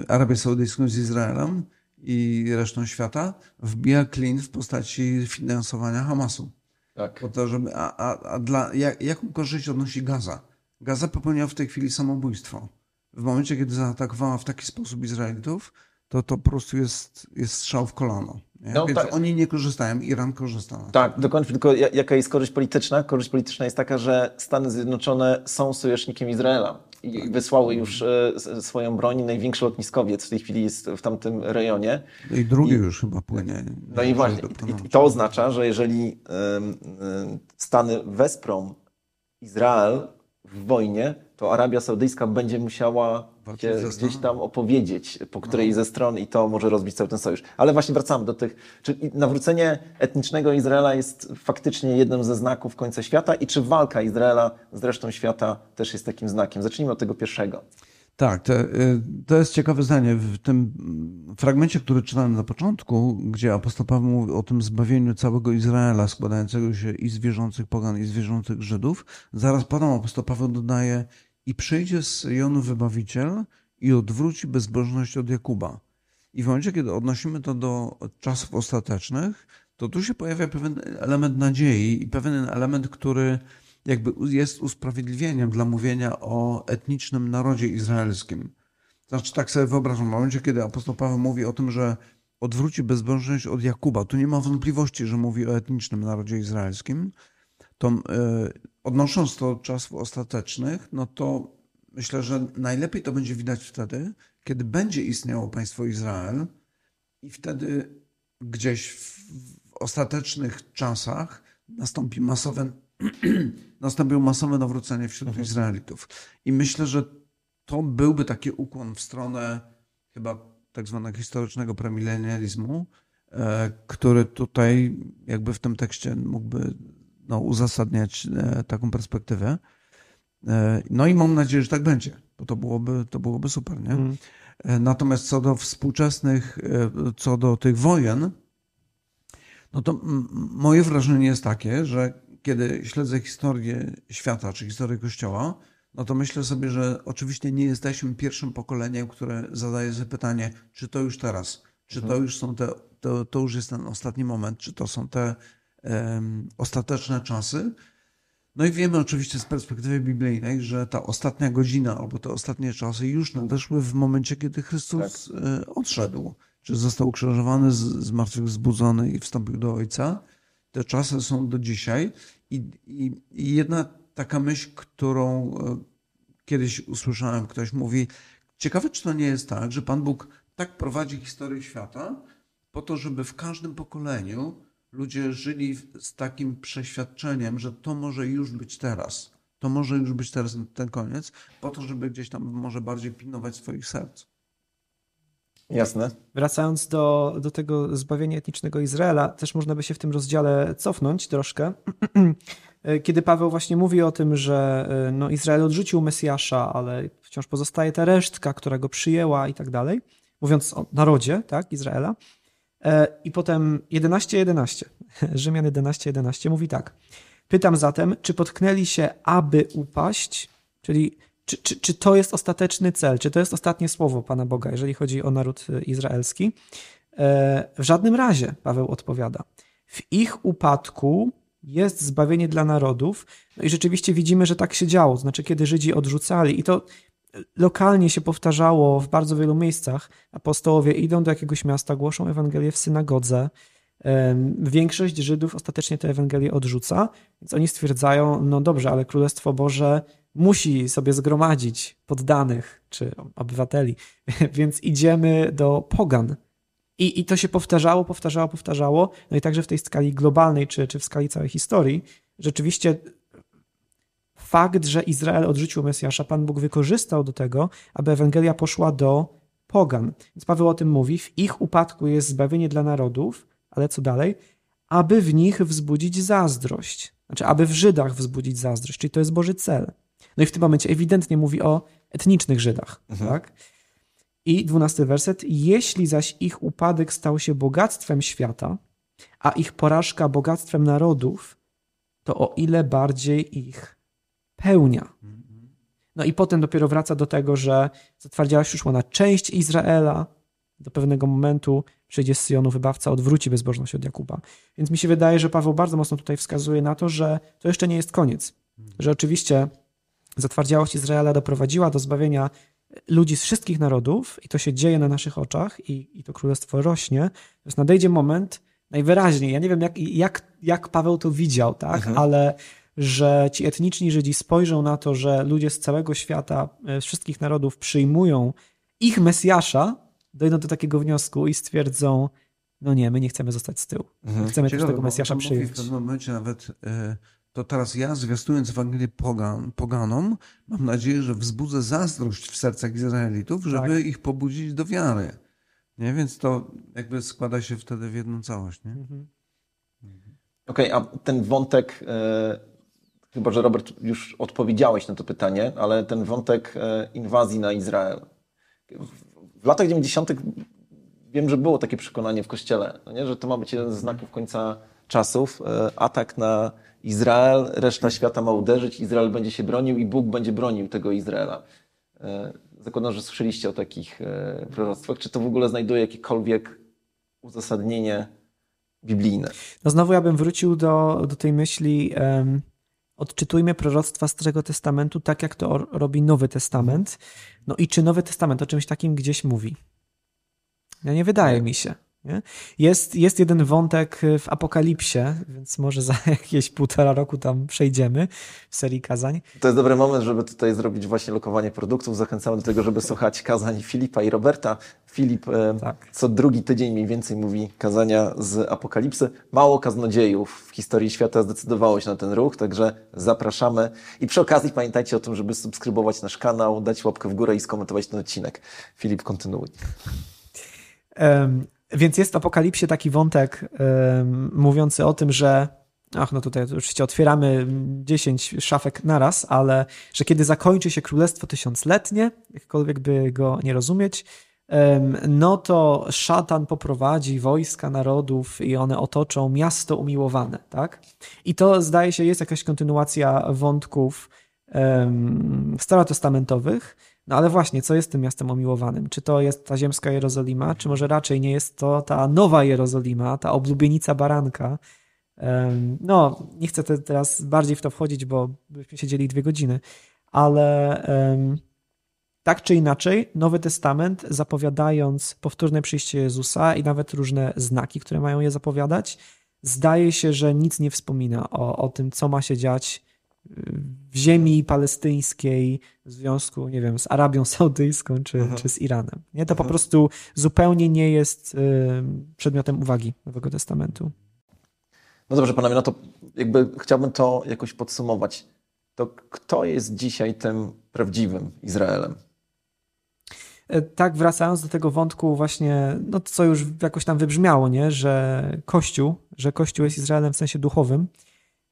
Arabię Saudyjską z Izraelem i resztą świata? Wbija klin w postaci finansowania Hamasu. Tak. Po to, żeby, a, a, a dla, jak, jaką korzyść odnosi Gaza? Gaza popełniła w tej chwili samobójstwo. W momencie, kiedy zaatakowała w taki sposób Izraelitów, to to po prostu jest, jest strzał w kolano. No, Więc tak. oni nie korzystają, Iran korzysta. Tak, dokończę tylko ja- jaka jest korzyść polityczna. Korzyść polityczna jest taka, że Stany Zjednoczone są sojusznikiem Izraela i wysłały już e, swoją broń. Największy lotniskowiec w tej chwili jest w tamtym rejonie. No I drugi już chyba płynie. No i właśnie, i, i to oznacza, że jeżeli Stany wesprą Izrael w wojnie, to Arabia Saudyjska będzie musiała się gdzieś tam opowiedzieć, po której ze stron i to może rozbić cały ten sojusz. Ale właśnie wracamy do tych, czy nawrócenie etnicznego Izraela jest faktycznie jednym ze znaków końca świata i czy walka Izraela z resztą świata też jest takim znakiem? Zacznijmy od tego pierwszego. Tak, to, y, to jest ciekawe zdanie. W tym fragmencie, który czytałem na początku, gdzie apostoł Paweł mówi o tym zbawieniu całego Izraela, składającego się i z wierzących pogan, i z wierzących Żydów, zaraz potem apostoł Paweł dodaje i przyjdzie z Syjonu wybawiciel i odwróci bezbożność od Jakuba. I w momencie, kiedy odnosimy to do czasów ostatecznych, to tu się pojawia pewien element nadziei i pewien element, który jakby jest usprawiedliwieniem dla mówienia o etnicznym narodzie izraelskim. Znaczy, tak sobie wyobrażam, w momencie, kiedy apostoł Paweł mówi o tym, że odwróci bezbożność od Jakuba, tu nie ma wątpliwości, że mówi o etnicznym narodzie izraelskim, to e, odnosząc to do czasów ostatecznych, no to myślę, że najlepiej to będzie widać wtedy, kiedy będzie istniało państwo Izrael i wtedy gdzieś w, w ostatecznych czasach nastąpi masowe, nastąpiło masowe nawrócenie wśród Izraelitów. I myślę, że to byłby taki ukłon w stronę chyba tak zwanego historycznego premilenializmu, e, który tutaj jakby w tym tekście mógłby no, uzasadniać e, taką perspektywę. E, No i mam nadzieję, że tak będzie, bo to byłoby, to byłoby super, nie? Mm. E, Natomiast co do współczesnych, co do tych wojen, no to moje wrażenie jest takie, że kiedy śledzę historię świata, czy historię Kościoła, no to myślę sobie, że oczywiście nie jesteśmy pierwszym pokoleniem, które zadaje sobie pytanie, czy to już teraz, czy to już są te, to, to już jest ten ostatni moment, czy to są te em, ostateczne czasy. No i wiemy oczywiście z perspektywy biblijnej, że ta ostatnia godzina albo te ostatnie czasy już nadeszły w momencie, kiedy Chrystus e, odszedł, czy został ukrzyżowany, zmartwychwzbudzony i wstąpił do Ojca. Te czasy są do dzisiaj. I, i, i jedna taka myśl, którą e, kiedyś usłyszałem, ktoś mówi, ciekawe czy to nie jest tak, że Pan Bóg tak prowadzi historię świata, po to, żeby w każdym pokoleniu ludzie żyli z takim przeświadczeniem, że to może już być teraz. To może już być teraz ten koniec, po to, żeby gdzieś tam może bardziej pilnować swoich serc. Jasne. Wracając do, do tego zbawienia etnicznego Izraela, też można by się w tym rozdziale cofnąć troszkę. Kiedy Paweł właśnie mówi o tym, że e, no, Izrael odrzucił Mesjasza, ale wciąż pozostaje ta resztka, która go przyjęła i tak dalej, mówiąc o narodzie tak, Izraela. E, I potem 11.11, Rzymian 11.11 mówi tak. Pytam zatem, czy potknęli się, aby upaść, czyli czy, czy, czy to jest ostateczny cel, czy to jest ostatnie słowo Pana Boga, jeżeli chodzi o naród e, izraelski? E, W żadnym razie, Paweł odpowiada. W ich upadku jest zbawienie dla narodów. No i rzeczywiście widzimy, że tak się działo. Znaczy, kiedy Żydzi odrzucali, i to lokalnie się powtarzało w bardzo wielu miejscach, apostołowie idą do jakiegoś miasta, głoszą Ewangelię w synagodze. Większość Żydów ostatecznie tę Ewangelię odrzuca, więc oni stwierdzają, no dobrze, ale Królestwo Boże musi sobie zgromadzić poddanych czy obywateli, więc idziemy do pogan. I, I to się powtarzało, powtarzało, powtarzało. No i także w tej skali globalnej, czy, czy w skali całej historii, rzeczywiście fakt, że Izrael odrzucił Mesjasza, Pan Bóg wykorzystał do tego, aby Ewangelia poszła do pogan. Więc Paweł o tym mówi. W ich upadku jest zbawienie dla narodów, ale co dalej? Aby w nich wzbudzić zazdrość. Znaczy, aby w Żydach wzbudzić zazdrość, czyli to jest Boży cel. No i w tym momencie ewidentnie mówi o etnicznych Żydach, tak? I dwunasty werset. Jeśli zaś ich upadek stał się bogactwem świata, a ich porażka bogactwem narodów, to o ile bardziej ich pełnia. No i potem dopiero wraca do tego, że zatwardziała się przyszła na część Izraela, do pewnego momentu przyjdzie z Syjonu wybawca, odwróci bezbożność od Jakuba. Więc mi się wydaje, że Paweł bardzo mocno tutaj wskazuje na to, że to jeszcze nie jest koniec. Że oczywiście zatwardziałość Izraela doprowadziła do zbawienia ludzi z wszystkich narodów i to się dzieje na naszych oczach i, i to królestwo rośnie, to nadejdzie moment, najwyraźniej, ja nie wiem jak, jak, jak Paweł to widział, tak, mhm. ale że ci etniczni Żydzi spojrzą na to, że ludzie z całego świata, e, z wszystkich narodów przyjmują ich Mesjasza, dojdą do takiego wniosku i stwierdzą, no nie, my nie chcemy zostać z tyłu. Mhm. Chcemy Ciekawe, też tego Mesjasza przyjąć. w pewnym momencie nawet, e, to teraz ja zwiastując Ewangelię pogan, poganom, mam nadzieję, że wzbudzę zazdrość w sercach Izraelitów, żeby tak. ich pobudzić do wiary. Nie? Więc to jakby składa się wtedy w jedną całość. Nie? Mhm. Okej, okay, a ten wątek, e, chyba że Robert już odpowiedziałeś na to pytanie, ale ten wątek e, inwazji na Izrael. W latach 90. wiem, że było takie przekonanie w kościele, no nie? że to ma być jeden z znaków końca czasów. E, atak na Izrael, reszta świata ma uderzyć, Izrael będzie się bronił i Bóg będzie bronił tego Izraela. E, zakładam, że słyszeliście o takich e, proroctwach. Czy to w ogóle znajduje jakiekolwiek uzasadnienie biblijne? No znowu ja bym wrócił do, do tej myśli um, odczytujmy proroctwa Starego Testamentu tak, jak to robi Nowy Testament. No i czy Nowy Testament o czymś takim gdzieś mówi? Ja nie wydaje mi się. Nie? Jest, jest jeden wątek w Apokalipsie, więc może za jakieś półtora roku tam przejdziemy w serii kazań. To jest dobry moment, żeby tutaj zrobić właśnie lokowanie produktów. Zachęcamy do tego, żeby słuchać kazań Filipa i Roberta. Filip e, tak. co drugi tydzień mniej więcej mówi kazania z Apokalipsy. Mało kaznodziejów w historii świata zdecydowało się na ten ruch, także zapraszamy. I przy okazji pamiętajcie o tym, żeby subskrybować nasz kanał, dać łapkę w górę i skomentować ten odcinek. Filip, kontynuuj. Um, więc jest w Apokalipsie taki wątek mówiący o tym, że ach, no tutaj oczywiście otwieramy 10 szafek naraz, ale że kiedy zakończy się Królestwo Tysiącletnie, jakkolwiek by go nie rozumieć, no to szatan poprowadzi wojska narodów i one otoczą miasto umiłowane, tak? I to zdaje się jest jakaś kontynuacja wątków um, starotestamentowych, no ale właśnie, co jest tym miastem umiłowanym? Czy to jest ta ziemska Jerozolima, czy może raczej nie jest to ta nowa Jerozolima, ta oblubienica baranka? No, nie chcę teraz bardziej w to wchodzić, bo byśmy siedzieli dwie godziny, ale tak czy inaczej, Nowy Testament zapowiadając powtórne przyjście Jezusa i nawet różne znaki, które mają je zapowiadać, zdaje się, że nic nie wspomina o, o tym, co ma się dziać ziemi palestyńskiej w związku, nie wiem, z Arabią Saudyjską czy, czy z Iranem. Nie? To Aha. po prostu zupełnie nie jest y, przedmiotem uwagi Nowego Testamentu. No dobrze, panowie, no to jakby chciałbym to jakoś podsumować. To kto jest dzisiaj tym prawdziwym Izraelem? E, tak, wracając do tego wątku właśnie, no co już jakoś tam wybrzmiało, nie? że Kościół, że Kościół jest Izraelem w sensie duchowym.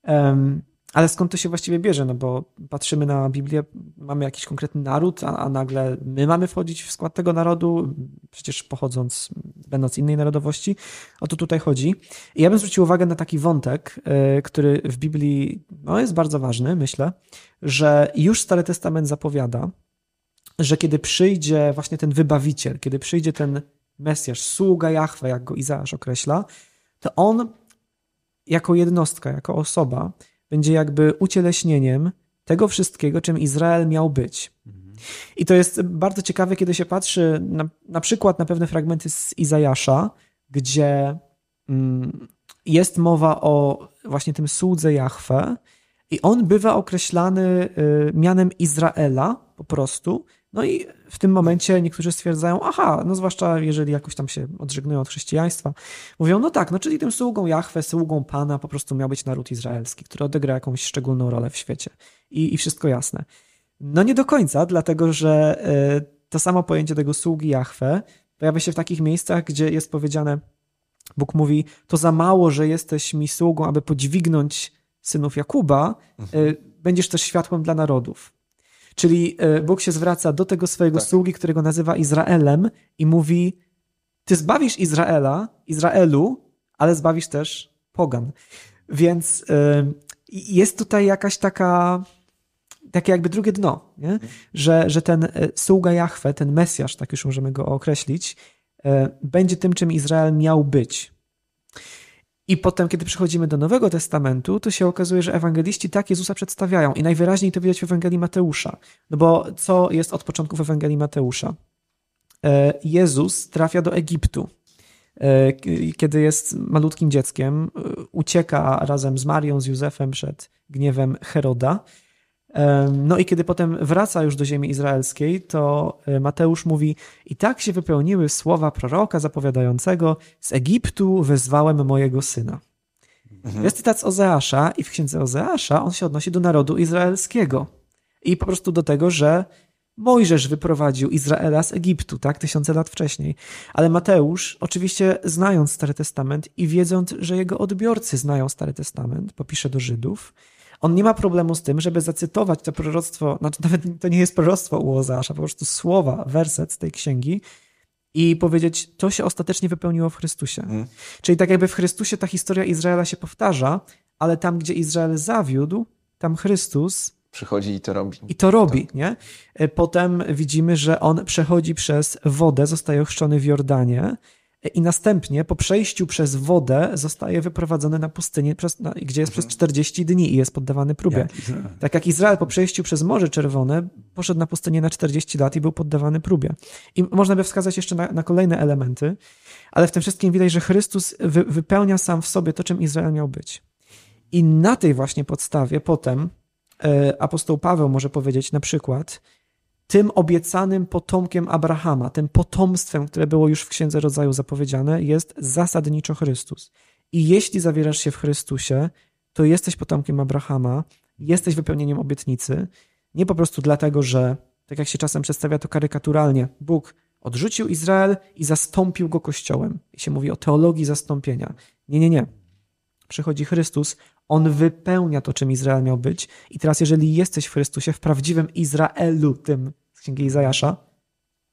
Um, ale skąd to się właściwie bierze? No bo patrzymy na Biblię, mamy jakiś konkretny naród, a, a, nagle my mamy wchodzić w skład tego narodu, przecież pochodząc, będąc innej narodowości. O to tutaj chodzi. I ja bym zwrócił uwagę na taki wątek, y, który w Biblii no, jest bardzo ważny, myślę, że już Stary Testament zapowiada, że kiedy przyjdzie właśnie ten wybawiciel, kiedy przyjdzie ten Mesjasz, sługa Jahwe, jak go Izajasz określa, to on jako jednostka, jako osoba będzie jakby ucieleśnieniem tego wszystkiego, czym Izrael miał być. I to jest bardzo ciekawe, kiedy się patrzy na, na przykład na pewne fragmenty z Izajasza, gdzie mm, jest mowa o właśnie tym słudze Jahwe i on bywa określany y, mianem Izraela po prostu, no i w tym momencie niektórzy stwierdzają, aha, no zwłaszcza jeżeli jakoś tam się odżegnują od chrześcijaństwa, mówią, no tak, no czyli tym sługą Jahwe, sługą Pana po prostu miał być naród izraelski, który odegra jakąś szczególną rolę w świecie. I, i wszystko jasne. No nie do końca, dlatego że y, to samo pojęcie tego sługi Jahwe pojawia się w takich miejscach, gdzie jest powiedziane, Bóg mówi, to za mało, że jesteś mi sługą, aby podźwignąć synów Jakuba, y, będziesz też światłem dla narodów. Czyli e, Bóg się zwraca do tego swojego tak. sługi, którego nazywa Izraelem i mówi, ty zbawisz Izraela, Izraelu, ale zbawisz też pogan. Więc e, jest tutaj jakaś taka, takie jakby drugie dno, nie? Mhm. Że, że ten e, sługa Jahwe, ten Mesjasz, tak już możemy go określić, będzie tym, czym Izrael miał być. I potem, kiedy przechodzimy do Nowego Testamentu, to się okazuje, że ewangeliści tak Jezusa przedstawiają. I najwyraźniej to widać w Ewangelii Mateusza. No bo co jest od początku w Ewangelii Mateusza? E, Jezus trafia do Egiptu. E, kiedy jest malutkim dzieckiem, e, ucieka razem z Marią, z Józefem przed gniewem Heroda. No i kiedy potem wraca już do ziemi izraelskiej, to Mateusz mówi: I tak się wypełniły słowa proroka zapowiadającego: Z Egiptu wezwałem mojego syna. Mhm. Jest cytat z Ozeasza, i w księdze Ozeasza on się odnosi do narodu izraelskiego. I po prostu do tego, że Mojżesz wyprowadził Izraela z Egiptu, tak, tysiące lat wcześniej. Ale Mateusz, oczywiście znając Stary Testament i wiedząc, że jego odbiorcy znają Stary Testament, popisze do Żydów, on nie ma problemu z tym, żeby zacytować to proroctwo, znaczy nawet to nie jest proroctwo u Ozeasza, po prostu słowa, werset z tej księgi i powiedzieć, to się ostatecznie wypełniło w Chrystusie. Hmm. Czyli tak jakby w Chrystusie ta historia Izraela się powtarza, ale tam, gdzie Izrael zawiódł, tam Chrystus przychodzi i to robi. I to robi, tak. nie? Potem widzimy, że on przechodzi przez wodę, zostaje ochrzczony w Jordanie i następnie po przejściu przez wodę zostaje wyprowadzony na pustynię, przez, na, gdzie jest mhm. przez 40 dni i jest poddawany próbie. Jak tak jak Izrael po przejściu przez Morze Czerwone poszedł na pustynię na 40 lat i był poddawany próbie. I można by wskazać jeszcze na, na kolejne elementy, ale w tym wszystkim widać, że Chrystus wy, wypełnia sam w sobie to, czym Izrael miał być. I na tej właśnie podstawie potem E, apostoł Paweł może powiedzieć na przykład, tym obiecanym potomkiem Abrahama, tym potomstwem, które było już w Księdze Rodzaju zapowiedziane, jest zasadniczo Chrystus. I jeśli zawierasz się w Chrystusie, to jesteś potomkiem Abrahama, jesteś wypełnieniem obietnicy, nie po prostu dlatego, że, tak jak się czasem przedstawia to karykaturalnie, Bóg odrzucił Izrael i zastąpił go kościołem. I się mówi o teologii zastąpienia. Nie, nie, nie. Przychodzi Chrystus, on wypełnia to, czym Izrael miał być. I teraz, jeżeli jesteś w Chrystusie, w prawdziwym Izraelu, tym z księgi Izajasza,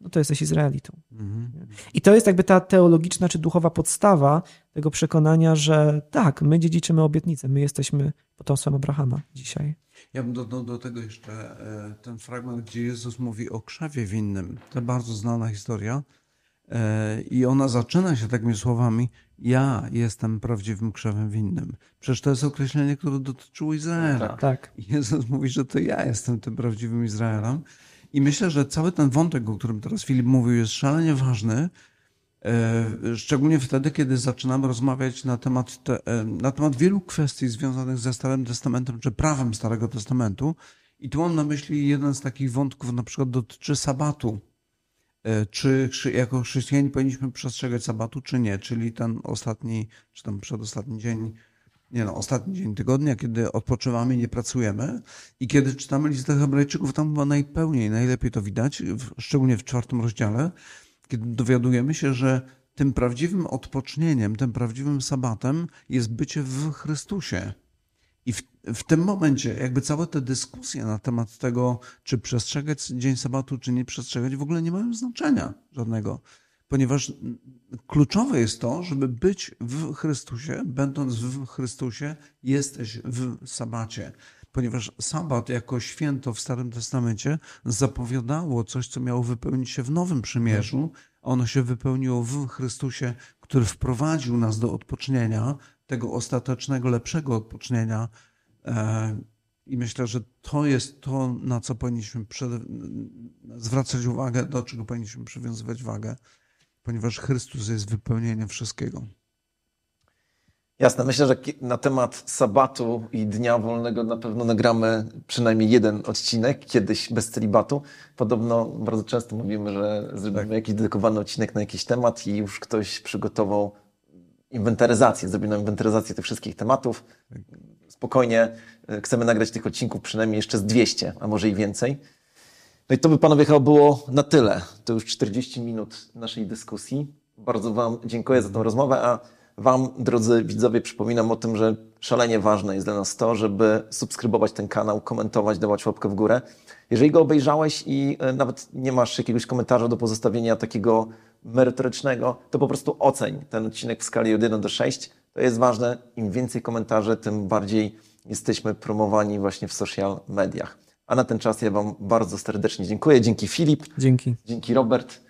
no to jesteś Izraelitą. Mhm. I to jest jakby ta teologiczna czy duchowa podstawa tego przekonania, że tak, my dziedziczymy obietnicę, my jesteśmy potomstwem Abrahama dzisiaj. Ja bym dodał do tego jeszcze e, ten fragment, gdzie Jezus mówi o krzewie winnym. To bardzo znana historia. E, I ona zaczyna się takimi słowami: Ja jestem prawdziwym krzewem winnym. Przecież to jest określenie, które dotyczyło Izraela. Tak. tak. I Jezus mówi, że to ja jestem tym prawdziwym Izraelem. I myślę, że cały ten wątek, o którym teraz Filip mówił, jest szalenie ważny. E, szczególnie wtedy, kiedy zaczynamy rozmawiać na temat, te, e, na temat wielu kwestii związanych ze Starym Testamentem czy prawem Starego Testamentu. I tu mam na myśli jeden z takich wątków, na przykład dotyczy sabatu czy jako chrześcijanie powinniśmy przestrzegać sabatu, czy nie, czyli ten ostatni, czy tam przedostatni dzień, nie no, ostatni dzień tygodnia, kiedy odpoczywamy, nie pracujemy i kiedy czytamy list do hebrajczyków, tam chyba najpełniej, najlepiej to widać, szczególnie w czwartym rozdziale, kiedy dowiadujemy się, że tym prawdziwym odpocznieniem, tym prawdziwym sabatem jest bycie w Chrystusie. I w, w tym momencie jakby całe te dyskusje na temat tego, czy przestrzegać dzień sabatu, czy nie przestrzegać, w ogóle nie mają znaczenia żadnego. Ponieważ kluczowe jest to, żeby być w Chrystusie, będąc w Chrystusie, jesteś w sabacie. Ponieważ sabat jako święto w Starym Testamencie zapowiadało coś, co miało wypełnić się w Nowym Przymierzu. Ono się wypełniło w Chrystusie, który wprowadził nas do odpocznienia, tego ostatecznego, lepszego odpocznienia. E, I myślę, że to jest to, na co powinniśmy zwracać uwagę, do czego powinniśmy przywiązywać wagę, ponieważ Chrystus jest wypełnieniem wszystkiego. Jasne, myślę, że na temat sabatu i dnia wolnego na pewno nagramy przynajmniej jeden odcinek, kiedyś bez celibatu. Podobno bardzo często mówimy, że zrobimy tak. jakiś dedykowany odcinek na jakiś temat i już ktoś przygotował inwentaryzację, zrobioną inwentaryzację tych wszystkich tematów. Spokojnie e, chcemy nagrać tych odcinków przynajmniej jeszcze z 200, a może i więcej. No i to by panowie chyba było na tyle. To już 40 minut naszej dyskusji. Bardzo Wam dziękuję za tę rozmowę, a Wam, drodzy widzowie, przypominam o tym, że szalenie ważne jest dla nas to, żeby subskrybować ten kanał, komentować, dawać łapkę w górę. Jeżeli go obejrzałeś i e, nawet nie masz jakiegoś komentarza do pozostawienia takiego merytorycznego, to po prostu oceń ten odcinek w skali od 1 do 6. To jest ważne. Im więcej komentarzy, tym bardziej jesteśmy promowani właśnie w social mediach. A na ten czas ja Wam bardzo serdecznie dziękuję. Dzięki Filip. Dzięki. Dzięki Robert.